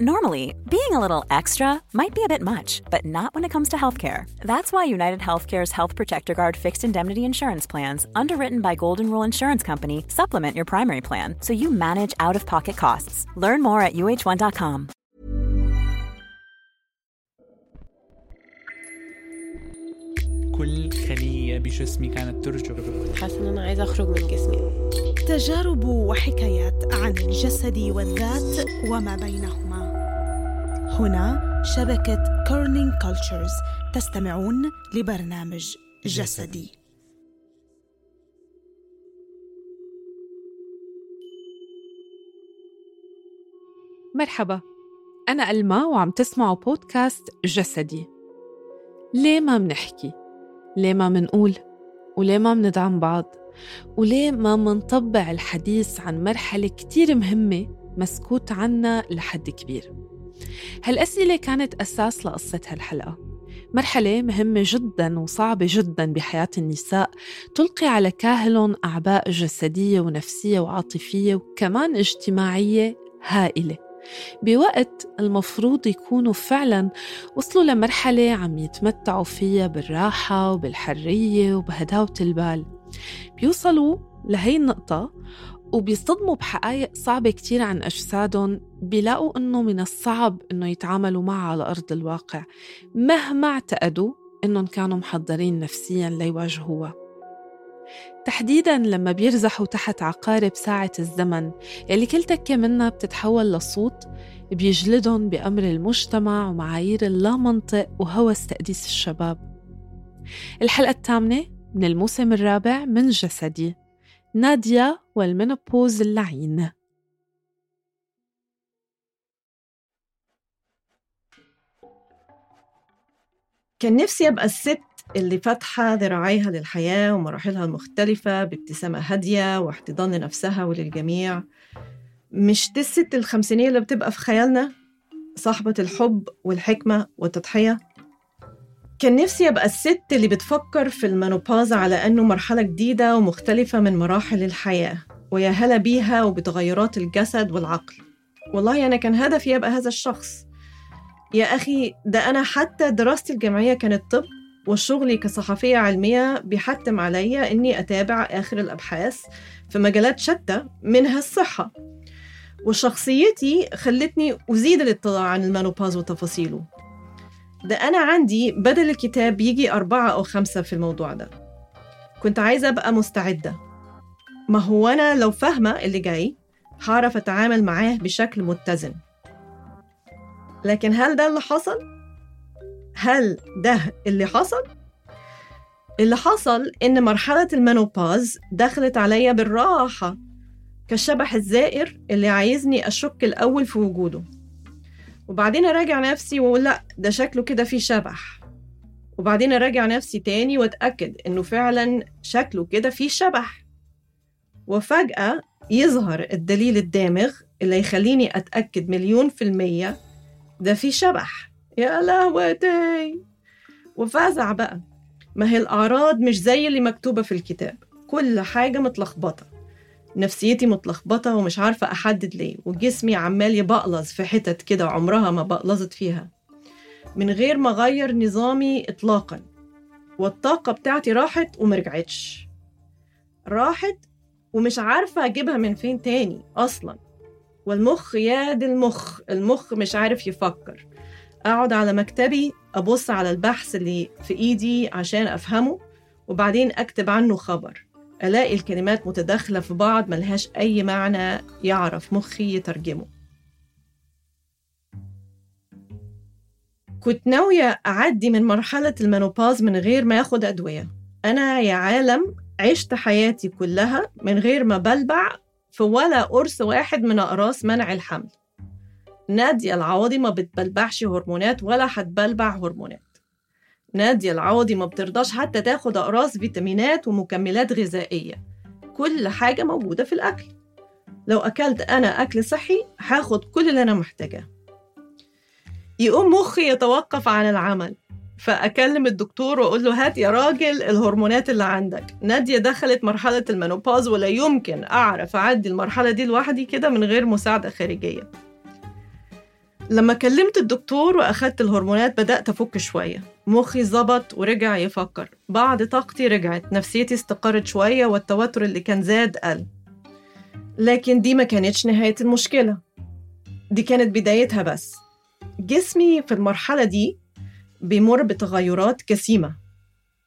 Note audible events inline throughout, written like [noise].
Normally, being a little extra might be a bit much, but not when it comes to healthcare. That's why United Healthcare's Health Protector Guard fixed indemnity insurance plans, underwritten by Golden Rule Insurance Company, supplement your primary plan so you manage out of pocket costs. Learn more at uh1.com. كل خلية بجسمي كانت ترجف حاسة إن أنا عايزة أخرج من جسمي تجارب وحكايات عن الجسد والذات وما بينهما هنا شبكة Kerning Cultures تستمعون لبرنامج جسدي مرحبا أنا ألما وعم تسمعوا بودكاست جسدي ليه ما منحكي؟ ليه ما منقول؟ وليه ما مندعم بعض؟ وليه ما منطبع الحديث عن مرحلة كتير مهمة مسكوت عنها لحد كبير؟ هالأسئلة كانت أساس لقصة هالحلقة مرحلة مهمة جدا وصعبة جدا بحياة النساء تلقي على كاهلهم أعباء جسدية ونفسية وعاطفية وكمان اجتماعية هائلة. بوقت المفروض يكونوا فعلا وصلوا لمرحلة عم يتمتعوا فيها بالراحة وبالحرية وبهداوة البال. بيوصلوا لهي النقطة وبيصطدموا بحقائق صعبة كتير عن أجسادهم بيلاقوا إنه من الصعب إنه يتعاملوا معها على أرض الواقع مهما اعتقدوا إنهم كانوا محضرين نفسيا ليواجهوها. تحديدا لما بيرزحوا تحت عقارب ساعة الزمن يلي كل تكة منها بتتحول لصوت بيجلدهم بأمر المجتمع ومعايير اللامنطق وهوس تقديس الشباب. الحلقة الثامنة من الموسم الرابع من جسدي. ناديا والمنوبوز اللعين. كان نفسي أبقى الست اللي فاتحة ذراعيها للحياة ومراحلها المختلفة بابتسامة هادية واحتضان لنفسها وللجميع. مش دي الست الخمسينية اللي بتبقى في خيالنا؟ صاحبة الحب والحكمة والتضحية. كان نفسي أبقى الست اللي بتفكر في المنوباز على أنه مرحلة جديدة ومختلفة من مراحل الحياة ويا هلا بيها وبتغيرات الجسد والعقل. والله أنا كان هدفي أبقى هذا الشخص. يا أخي ده أنا حتى دراستي الجامعية كانت طب وشغلي كصحفية علمية بيحتم عليا إني أتابع آخر الأبحاث في مجالات شتى منها الصحة. وشخصيتي خلتني أزيد الإطلاع عن المانوباز وتفاصيله. ده أنا عندي بدل الكتاب يجي أربعة أو خمسة في الموضوع ده كنت عايزة أبقى مستعدة ما هو أنا لو فاهمة اللي جاي هعرف أتعامل معاه بشكل متزن لكن هل ده اللي حصل؟ هل ده اللي حصل؟ اللي حصل إن مرحلة المنوباز دخلت عليا بالراحة كالشبح الزائر اللي عايزني أشك الأول في وجوده وبعدين أراجع نفسي وأقول لأ ده شكله كده فيه شبح. وبعدين أراجع نفسي تاني وأتأكد إنه فعلا شكله كده فيه شبح. وفجأة يظهر الدليل الدامغ اللي يخليني أتأكد مليون في المية ده فيه شبح. يا لهوتي! وفزع بقى. ما هي الأعراض مش زي اللي مكتوبة في الكتاب. كل حاجة متلخبطة. نفسيتي متلخبطة ومش عارفة أحدد ليه وجسمي عمال يبقلظ في حتت كده عمرها ما بقلظت فيها. من غير ما أغير نظامي إطلاقا والطاقة بتاعتي راحت ومرجعتش راحت ومش عارفة أجيبها من فين تاني أصلا. والمخ يا دي المخ المخ مش عارف يفكر. أقعد على مكتبي أبص على البحث اللي في إيدي عشان أفهمه وبعدين أكتب عنه خبر. ألاقي الكلمات متداخلة في بعض ملهاش أي معنى يعرف مخي يترجمه. كنت ناوية أعدي من مرحلة المنوباز من غير ما أخد أدوية. أنا يا عالم عشت حياتي كلها من غير ما بلبع في ولا قرص واحد من أقراص منع الحمل. نادية العوضي ما بتبلبعش هرمونات ولا هتبلبع هرمونات. نادية العوضي ما بترضاش حتى تاخد أقراص فيتامينات ومكملات غذائية. كل حاجة موجودة في الأكل. لو أكلت أنا أكل صحي هاخد كل اللي أنا محتاجاه. يقوم مخي يتوقف عن العمل. فأكلم الدكتور وأقول له هات يا راجل الهرمونات اللي عندك. نادية دخلت مرحلة المنوباز ولا يمكن أعرف أعدي المرحلة دي لوحدي كده من غير مساعدة خارجية. لما كلمت الدكتور وأخدت الهرمونات بدأت أفك شوية. مخي ظبط ورجع يفكر. بعض طاقتي رجعت نفسيتي استقرت شوية والتوتر اللي كان زاد قل. لكن دي ما كانتش نهاية المشكلة. دي كانت بدايتها بس. جسمي في المرحلة دي بيمر بتغيرات جسيمة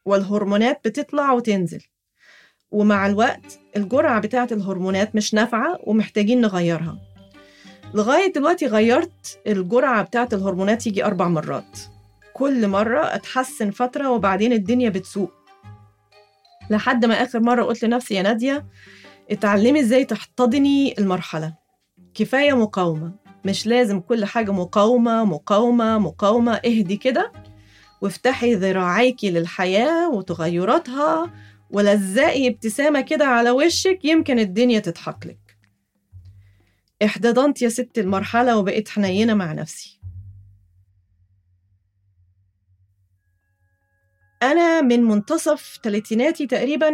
والهرمونات بتطلع وتنزل. ومع الوقت الجرعة بتاعة الهرمونات مش نافعة ومحتاجين نغيرها. لغاية دلوقتي غيرت الجرعة بتاعة الهرمونات يجي أربع مرات. كل مرة أتحسن فترة وبعدين الدنيا بتسوق. لحد ما آخر مرة قلت لنفسي يا نادية اتعلمي إزاي تحتضني المرحلة. كفاية مقاومة. مش لازم كل حاجة مقاومة مقاومة مقاومة. اهدي كده وافتحي ذراعيكي للحياة وتغيراتها ولزقي ابتسامة كده على وشك يمكن الدنيا تضحكلك احتضنت يا ست المرحلة وبقيت حنينة مع نفسي. أنا من منتصف تلاتيناتي تقريبا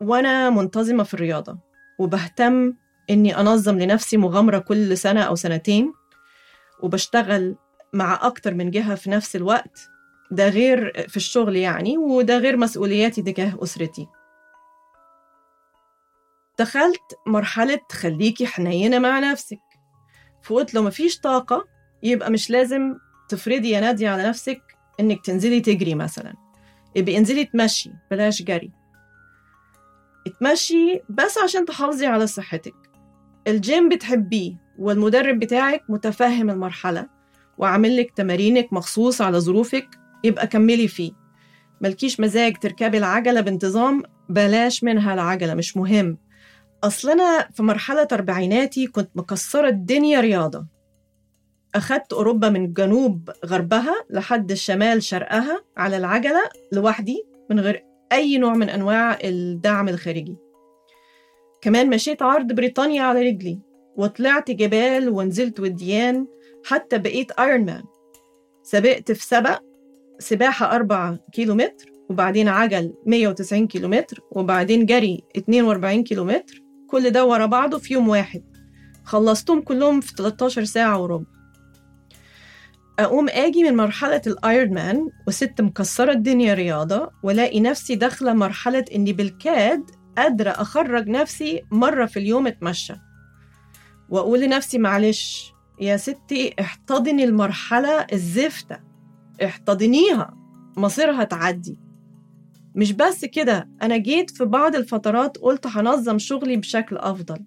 وأنا منتظمة في الرياضة وبهتم إني أنظم لنفسي مغامرة كل سنة أو سنتين وبشتغل مع أكتر من جهة في نفس الوقت. ده غير في الشغل يعني وده غير مسؤولياتي تجاه أسرتي. دخلت مرحلة خليكي حنينة مع نفسك. فقلت لو مفيش طاقة يبقى مش لازم تفرضي يا نادية على نفسك إنك تنزلي تجري مثلا. يبقى انزلي تمشي بلاش جري. اتمشي بس عشان تحافظي على صحتك. الجيم بتحبيه والمدرب بتاعك متفهم المرحلة وعامل لك تمارينك مخصوص على ظروفك يبقى كملي فيه. ملكيش مزاج تركبي العجلة بانتظام بلاش منها العجلة مش مهم. أصل أنا في مرحلة أربعيناتي كنت مكسرة الدنيا رياضة. أخدت أوروبا من جنوب غربها لحد الشمال شرقها على العجلة لوحدي من غير أي نوع من أنواع الدعم الخارجي. كمان مشيت عرض بريطانيا على رجلي وطلعت جبال ونزلت وديان حتى بقيت ايرون مان سبقت في سبق سباحة 4 كيلو متر وبعدين عجل 190 كيلو متر وبعدين جري 42 كيلو متر كل ده ورا بعضه في يوم واحد. خلصتهم كلهم في 13 ساعة وربع. أقوم آجي من مرحلة الأيرون مان وست مكسرة الدنيا رياضة ولاقي نفسي داخلة مرحلة إني بالكاد قادرة أخرج نفسي مرة في اليوم أتمشى. وأقول لنفسي معلش يا ستي احتضني المرحلة الزفتة احتضنيها مصيرها تعدي. مش بس كده أنا جيت في بعض الفترات قلت هنظم شغلي بشكل أفضل.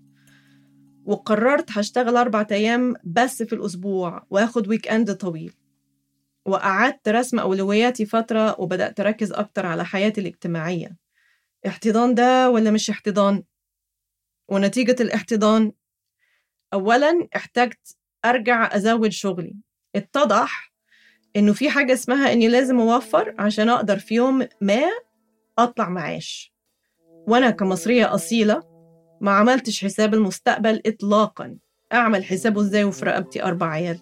وقررت هشتغل أربع أيام بس في الأسبوع وآخد ويك أند طويل. وقعدت رسم أولوياتي فترة وبدأت أركز أكتر على حياتي الاجتماعية. احتضان ده ولا مش احتضان؟ ونتيجة الاحتضان؟ أولا احتجت أرجع أزود شغلي. اتضح إنه في حاجة اسمها إني لازم أوفر عشان أقدر في يوم ما أطلع معاش. وأنا كمصرية أصيلة ما عملتش حساب المستقبل إطلاقا. أعمل حسابه إزاي وفي رقبتي أربع عيال؟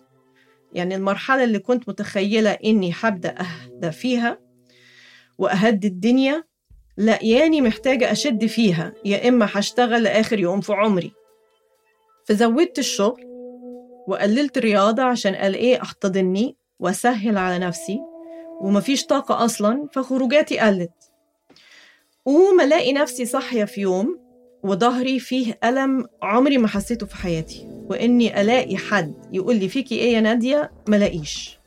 يعني المرحلة اللي كنت متخيلة إني هبدأ أهدى فيها وأهدي الدنيا لا ياني محتاجة أشد فيها. يا إما هشتغل لآخر يوم في عمري. فزودت الشغل وقللت الرياضة عشان قال إيه أحتضني وأسهل على نفسي ومفيش طاقة أصلا فخروجاتي قلت. وما ألاقي نفسي صاحية في يوم وظهري فيه ألم عمري ما حسيته في حياتي. وإني ألاقي حد يقول لي فيكي إيه يا نادية؟ ملاقيش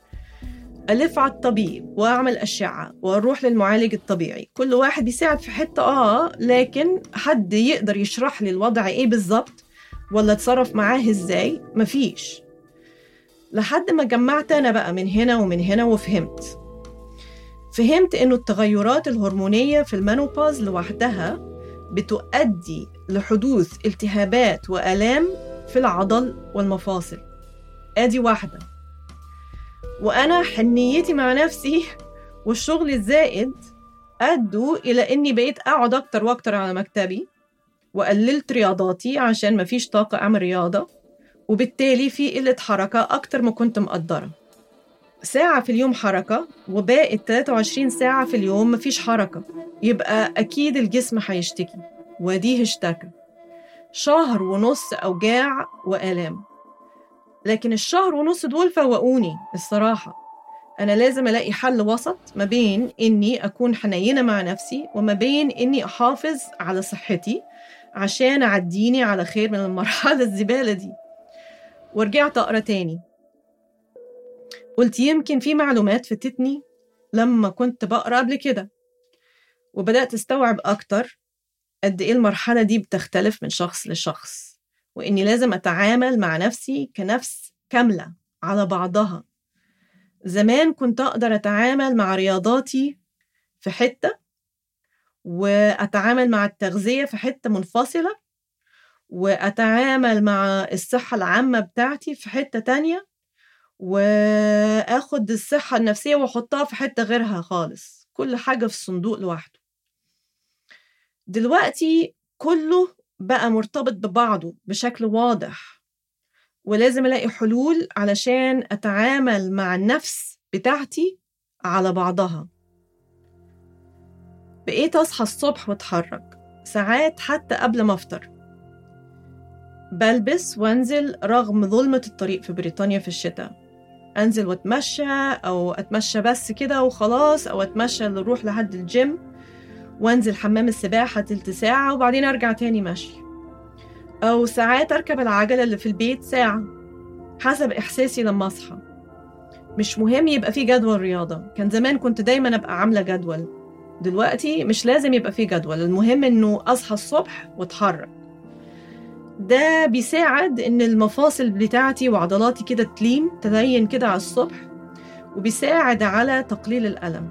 ألف على الطبيب وأعمل أشعة وأروح للمعالج الطبيعي. كل واحد بيساعد في حتة آه لكن حد يقدر يشرح لي الوضع إيه بالظبط؟ ولا أتصرف معاه إزاي؟ مفيش. لحد ما جمعت أنا بقى من هنا ومن هنا وفهمت. فهمت إنه التغيرات الهرمونية في المانوباز لوحدها بتؤدي لحدوث التهابات وآلام في العضل والمفاصل. آدي واحدة. وأنا حنيتي مع نفسي والشغل الزائد أدوا إلى إني بقيت أقعد أكتر وأكتر على مكتبي وقللت رياضاتي عشان مفيش طاقة أعمل رياضة وبالتالي في قلة حركة أكتر ما كنت مقدرة. ساعة في اليوم حركة وباقي 23 ساعة في اليوم مفيش حركة. يبقى أكيد الجسم هيشتكي وديه اشتكى شهر ونص أوجاع وآلام. لكن الشهر ونص دول فوقوني الصراحة. أنا لازم ألاقي حل وسط ما بين إني أكون حنينة مع نفسي وما بين إني أحافظ على صحتي عشان أعديني على خير من المرحلة [laughs] الزبالة دي. ورجعت أقرأ تاني. قلت يمكن في معلومات فاتتني لما كنت بقرأ قبل كده. وبدأت أستوعب أكتر قد إيه المرحلة دي بتختلف من شخص لشخص وإني لازم أتعامل مع نفسي كنفس كاملة على بعضها. زمان كنت أقدر أتعامل مع رياضاتي في حتة وأتعامل مع التغذية في حتة منفصلة وأتعامل مع الصحة العامة بتاعتي في حتة تانية وآخد الصحة النفسية وأحطها في حتة غيرها خالص كل حاجة في صندوق لوحده. دلوقتي كله بقى مرتبط ببعضه بشكل واضح ولازم ألاقي حلول علشان أتعامل مع النفس بتاعتي على بعضها. بقيت أصحى الصبح وأتحرك ساعات حتى قبل ما أفطر. بلبس وأنزل رغم ظلمة الطريق في بريطانيا في الشتاء. أنزل وأتمشى أو أتمشى بس كده وخلاص أو أتمشى نروح لحد الجيم وأنزل حمام السباحة تلت ساعة وبعدين أرجع تاني مشي. أو ساعات أركب العجلة اللي في البيت ساعة حسب إحساسي لما أصحى. مش مهم يبقى في جدول رياضة. كان زمان كنت دايما أبقى عاملة جدول. دلوقتي مش لازم يبقى في جدول. المهم إنه أصحى الصبح وأتحرك. ده بيساعد إن المفاصل بتاعتي وعضلاتي كده تلين تلين كده على الصبح وبيساعد على تقليل الألم.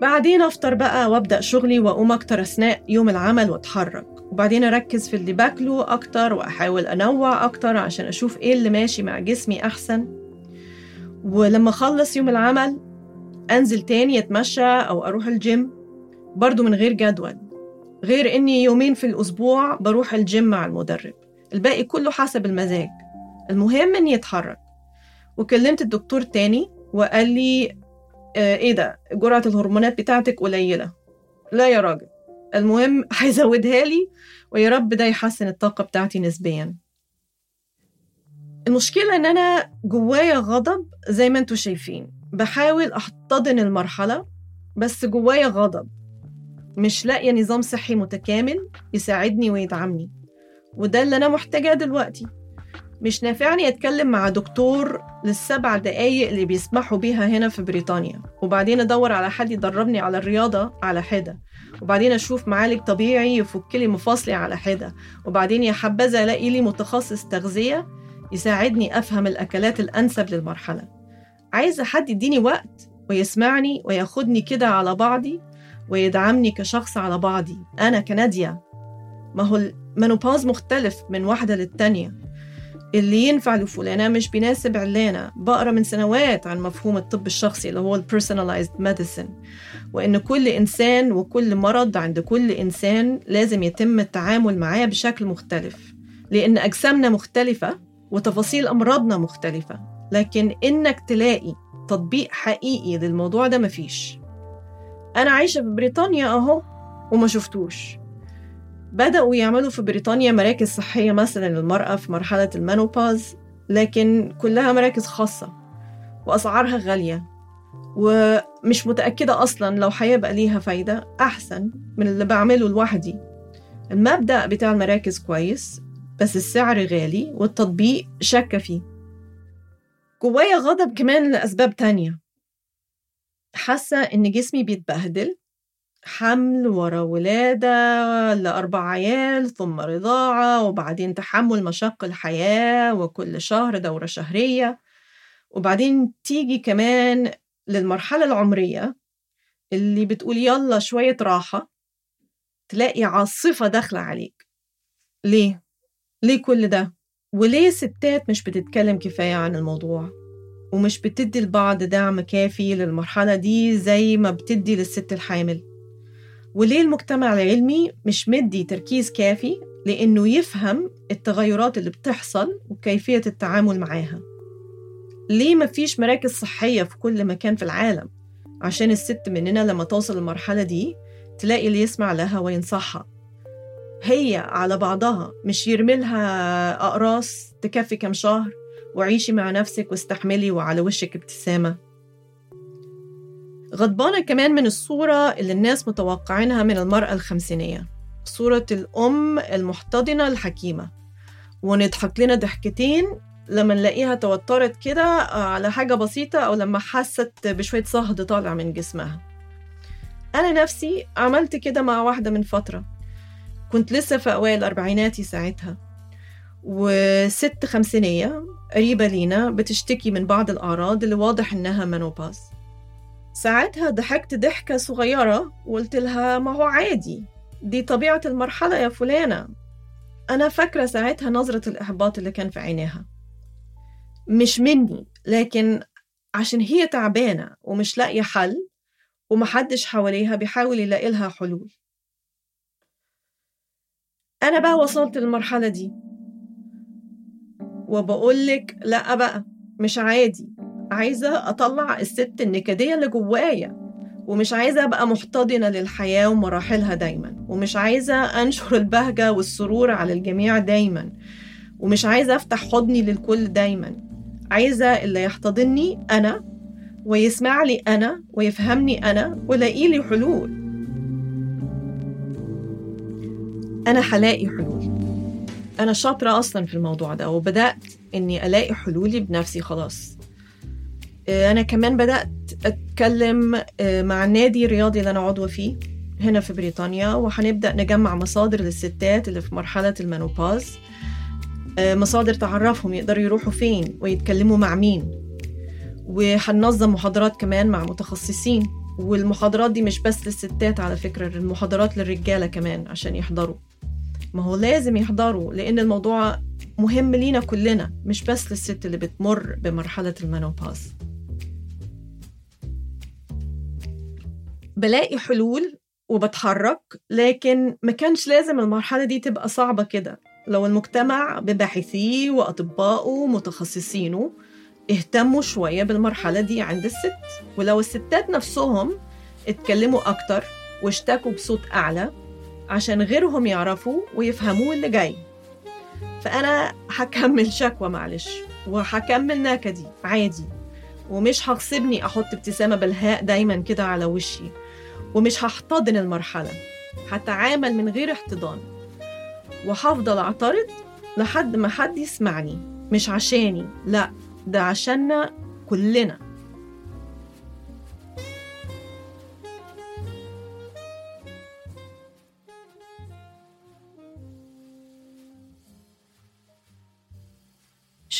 بعدين أفطر بقى وأبدأ شغلي وأقوم أكتر أثناء يوم العمل وأتحرك. وبعدين أركز في اللي باكله أكتر وأحاول أنوع أكتر عشان أشوف إيه اللي ماشي مع جسمي أحسن. ولما أخلص يوم العمل أنزل تاني أتمشى أو أروح الجيم برضو من غير جدول. غير إني يومين في الأسبوع بروح الجيم مع المدرب. الباقي كله حسب المزاج. المهم إني أتحرك. وكلمت الدكتور تاني وقال لي آه إيه ده؟ جرعة الهرمونات بتاعتك قليلة. لا يا راجل. المهم [laughs] هيزودها لي ويا رب ده يحسن الطاقة بتاعتي نسبيا. المشكلة إن أنا جوايا غضب زي ما أنتوا شايفين. بحاول أحتضن المرحلة بس جوايا غضب. مش لاقية نظام صحي متكامل يساعدني ويدعمني. وده اللي أنا محتاجاه دلوقتي. مش نافعني أتكلم مع دكتور للسبع دقايق اللي بيسمحوا بيها هنا في بريطانيا وبعدين أدور على حد يدربني على الرياضة على حدة وبعدين أشوف معالج طبيعي يفك لي مفاصلي على حدة وبعدين يا حبذا ألاقي لي متخصص تغذية يساعدني أفهم الأكلات الأنسب للمرحلة. عايزة حد يديني وقت ويسمعني وياخدني كده على بعضي ويدعمني كشخص على بعضي. أنا كنادية. ما هو المنوباز مختلف من واحدة للتانية. اللي ينفع لفلانة مش بيناسب علانة بقرأ من سنوات عن مفهوم الطب الشخصي اللي هو personalized medicine. وإن كل إنسان وكل مرض عند كل إنسان لازم يتم التعامل معاه بشكل مختلف. لأن أجسامنا مختلفة وتفاصيل أمراضنا مختلفة. لكن إنك تلاقي تطبيق حقيقي للموضوع ده مفيش. أنا عايشة في بريطانيا أهو وما شفتوش. بدأوا يعملوا في بريطانيا مراكز صحية مثلا للمرأة في مرحلة المانوباز لكن كلها مراكز خاصة وأسعارها غالية ومش متأكدة أصلا لو هيبقى ليها فايدة أحسن من اللي بعمله لوحدي. المبدأ بتاع المراكز كويس بس السعر غالي والتطبيق شاكة فيه. جوايا غضب كمان لأسباب تانية. حاسة إن جسمي بيتبهدل حمل ورا ولادة لأربع عيال ثم رضاعة وبعدين تحمل مشاق الحياة وكل شهر دورة شهرية وبعدين تيجي كمان للمرحلة العمرية اللي بتقول يلا شوية راحة تلاقي عاصفة داخلة عليك ليه؟ ليه كل ده؟ وليه ستات مش بتتكلم كفاية عن الموضوع؟ ومش بتدي البعض دعم كافي للمرحلة دي زي ما بتدي للست الحامل. وليه المجتمع العلمي مش مدي تركيز كافي؟ لأنه يفهم التغيرات اللي بتحصل وكيفية التعامل معاها. ليه مفيش مراكز صحية في كل مكان في العالم؟ عشان الست مننا لما توصل المرحلة دي تلاقي اللي يسمع لها وينصحها. هي على بعضها مش يرملها أقراص تكفي كم شهر وعيشي مع نفسك واستحملي وعلى وشك ابتسامة. غضبانة كمان من الصورة اللي الناس متوقعينها من المرأة الخمسينية. صورة الأم المحتضنة الحكيمة. ونضحك لنا ضحكتين لما نلاقيها توترت كده على حاجة بسيطة أو لما حست بشوية صهد طالع من جسمها. أنا نفسي عملت كده مع واحدة من فترة. كنت لسه في أوائل أربعيناتي ساعتها. وست خمسينية قريبة لينا بتشتكي من بعض الأعراض اللي واضح إنها منوباز ساعتها ضحكت ضحكة صغيرة وقلت لها ما هو عادي دي طبيعة المرحلة يا فلانة. أنا فاكرة ساعتها نظرة الإحباط اللي كان في عينيها. مش مني لكن عشان هي تعبانة ومش لاقية حل ومحدش حواليها بيحاول يلاقي لها حلول. أنا بقى وصلت للمرحلة دي. وبقولك لأ بقى مش عادي. عايزة أطلع الست النكدية اللي جوايا ومش عايزة أبقى محتضنة للحياة ومراحلها دايما ومش عايزة أنشر البهجة والسرور على الجميع دايما ومش عايزة أفتح حضني للكل دايما. عايزة اللي يحتضني أنا ويسمع لي أنا ويفهمني أنا ولاقي لي حلول. أنا هلاقي حلول. أنا شاطرة أصلا في الموضوع ده وبدأت إني ألاقي حلولي بنفسي خلاص. أنا كمان بدأت أتكلم مع النادي الرياضي اللي أنا عضوة فيه هنا في بريطانيا وهنبدأ نجمع مصادر للستات اللي في مرحلة المنوباز. مصادر تعرفهم يقدروا يروحوا فين ويتكلموا مع مين. وهننظم محاضرات كمان مع متخصصين. والمحاضرات دي مش بس للستات على فكرة المحاضرات للرجالة كمان عشان يحضروا. ما هو لازم يحضروا لأن الموضوع مهم لينا كلنا مش بس للست اللي بتمر بمرحلة المنوباز بلاقي حلول وبتحرك لكن ما كانش لازم المرحلة دي تبقى صعبة كده. لو المجتمع بباحثيه وأطبائه ومتخصصينه اهتموا شوية بالمرحلة دي عند الست ولو الستات نفسهم اتكلموا أكتر واشتكوا بصوت أعلى عشان غيرهم يعرفوا ويفهموا اللي جاي. فأنا هكمل شكوى معلش وهكمل نكدي عادي. ومش هغصبني أحط ابتسامة بالهاء دايما كده على وشي. ومش هحتضن المرحلة هتعامل من غير احتضان. وهفضل أعترض لحد ما حد يسمعني مش عشاني لأ ده عشاننا كلنا.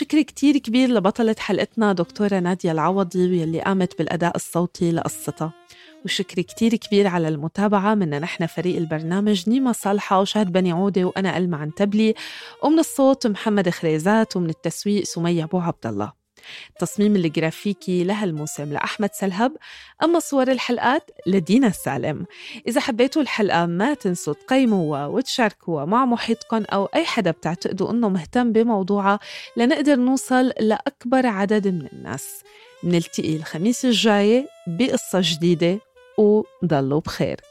شكر كتير كبير لبطلة حلقتنا دكتورة نادية العوضي واللي قامت بالأداء الصوتي لقصتها. وشكر كتير كبير على المتابعة. منا نحن فريق البرنامج نيما صالحة وشهد بني عودة وأنا ألمع عنتبلي ومن الصوت محمد خريزات ومن التسويق سمية أبو عبد الله. التصميم الجرافيكي لهالموسم لأحمد سلهب أما صور الحلقات لدينا السالم. إذا حبيتوا الحلقة ما تنسوا تقيموها وتشاركوها مع محيطكم أو أي حدا بتعتقدوا أنه مهتم بموضوعها لنقدر نوصل لأكبر عدد من الناس. نلتقي الخميس الجاي بقصة جديدة وضلوا بخير.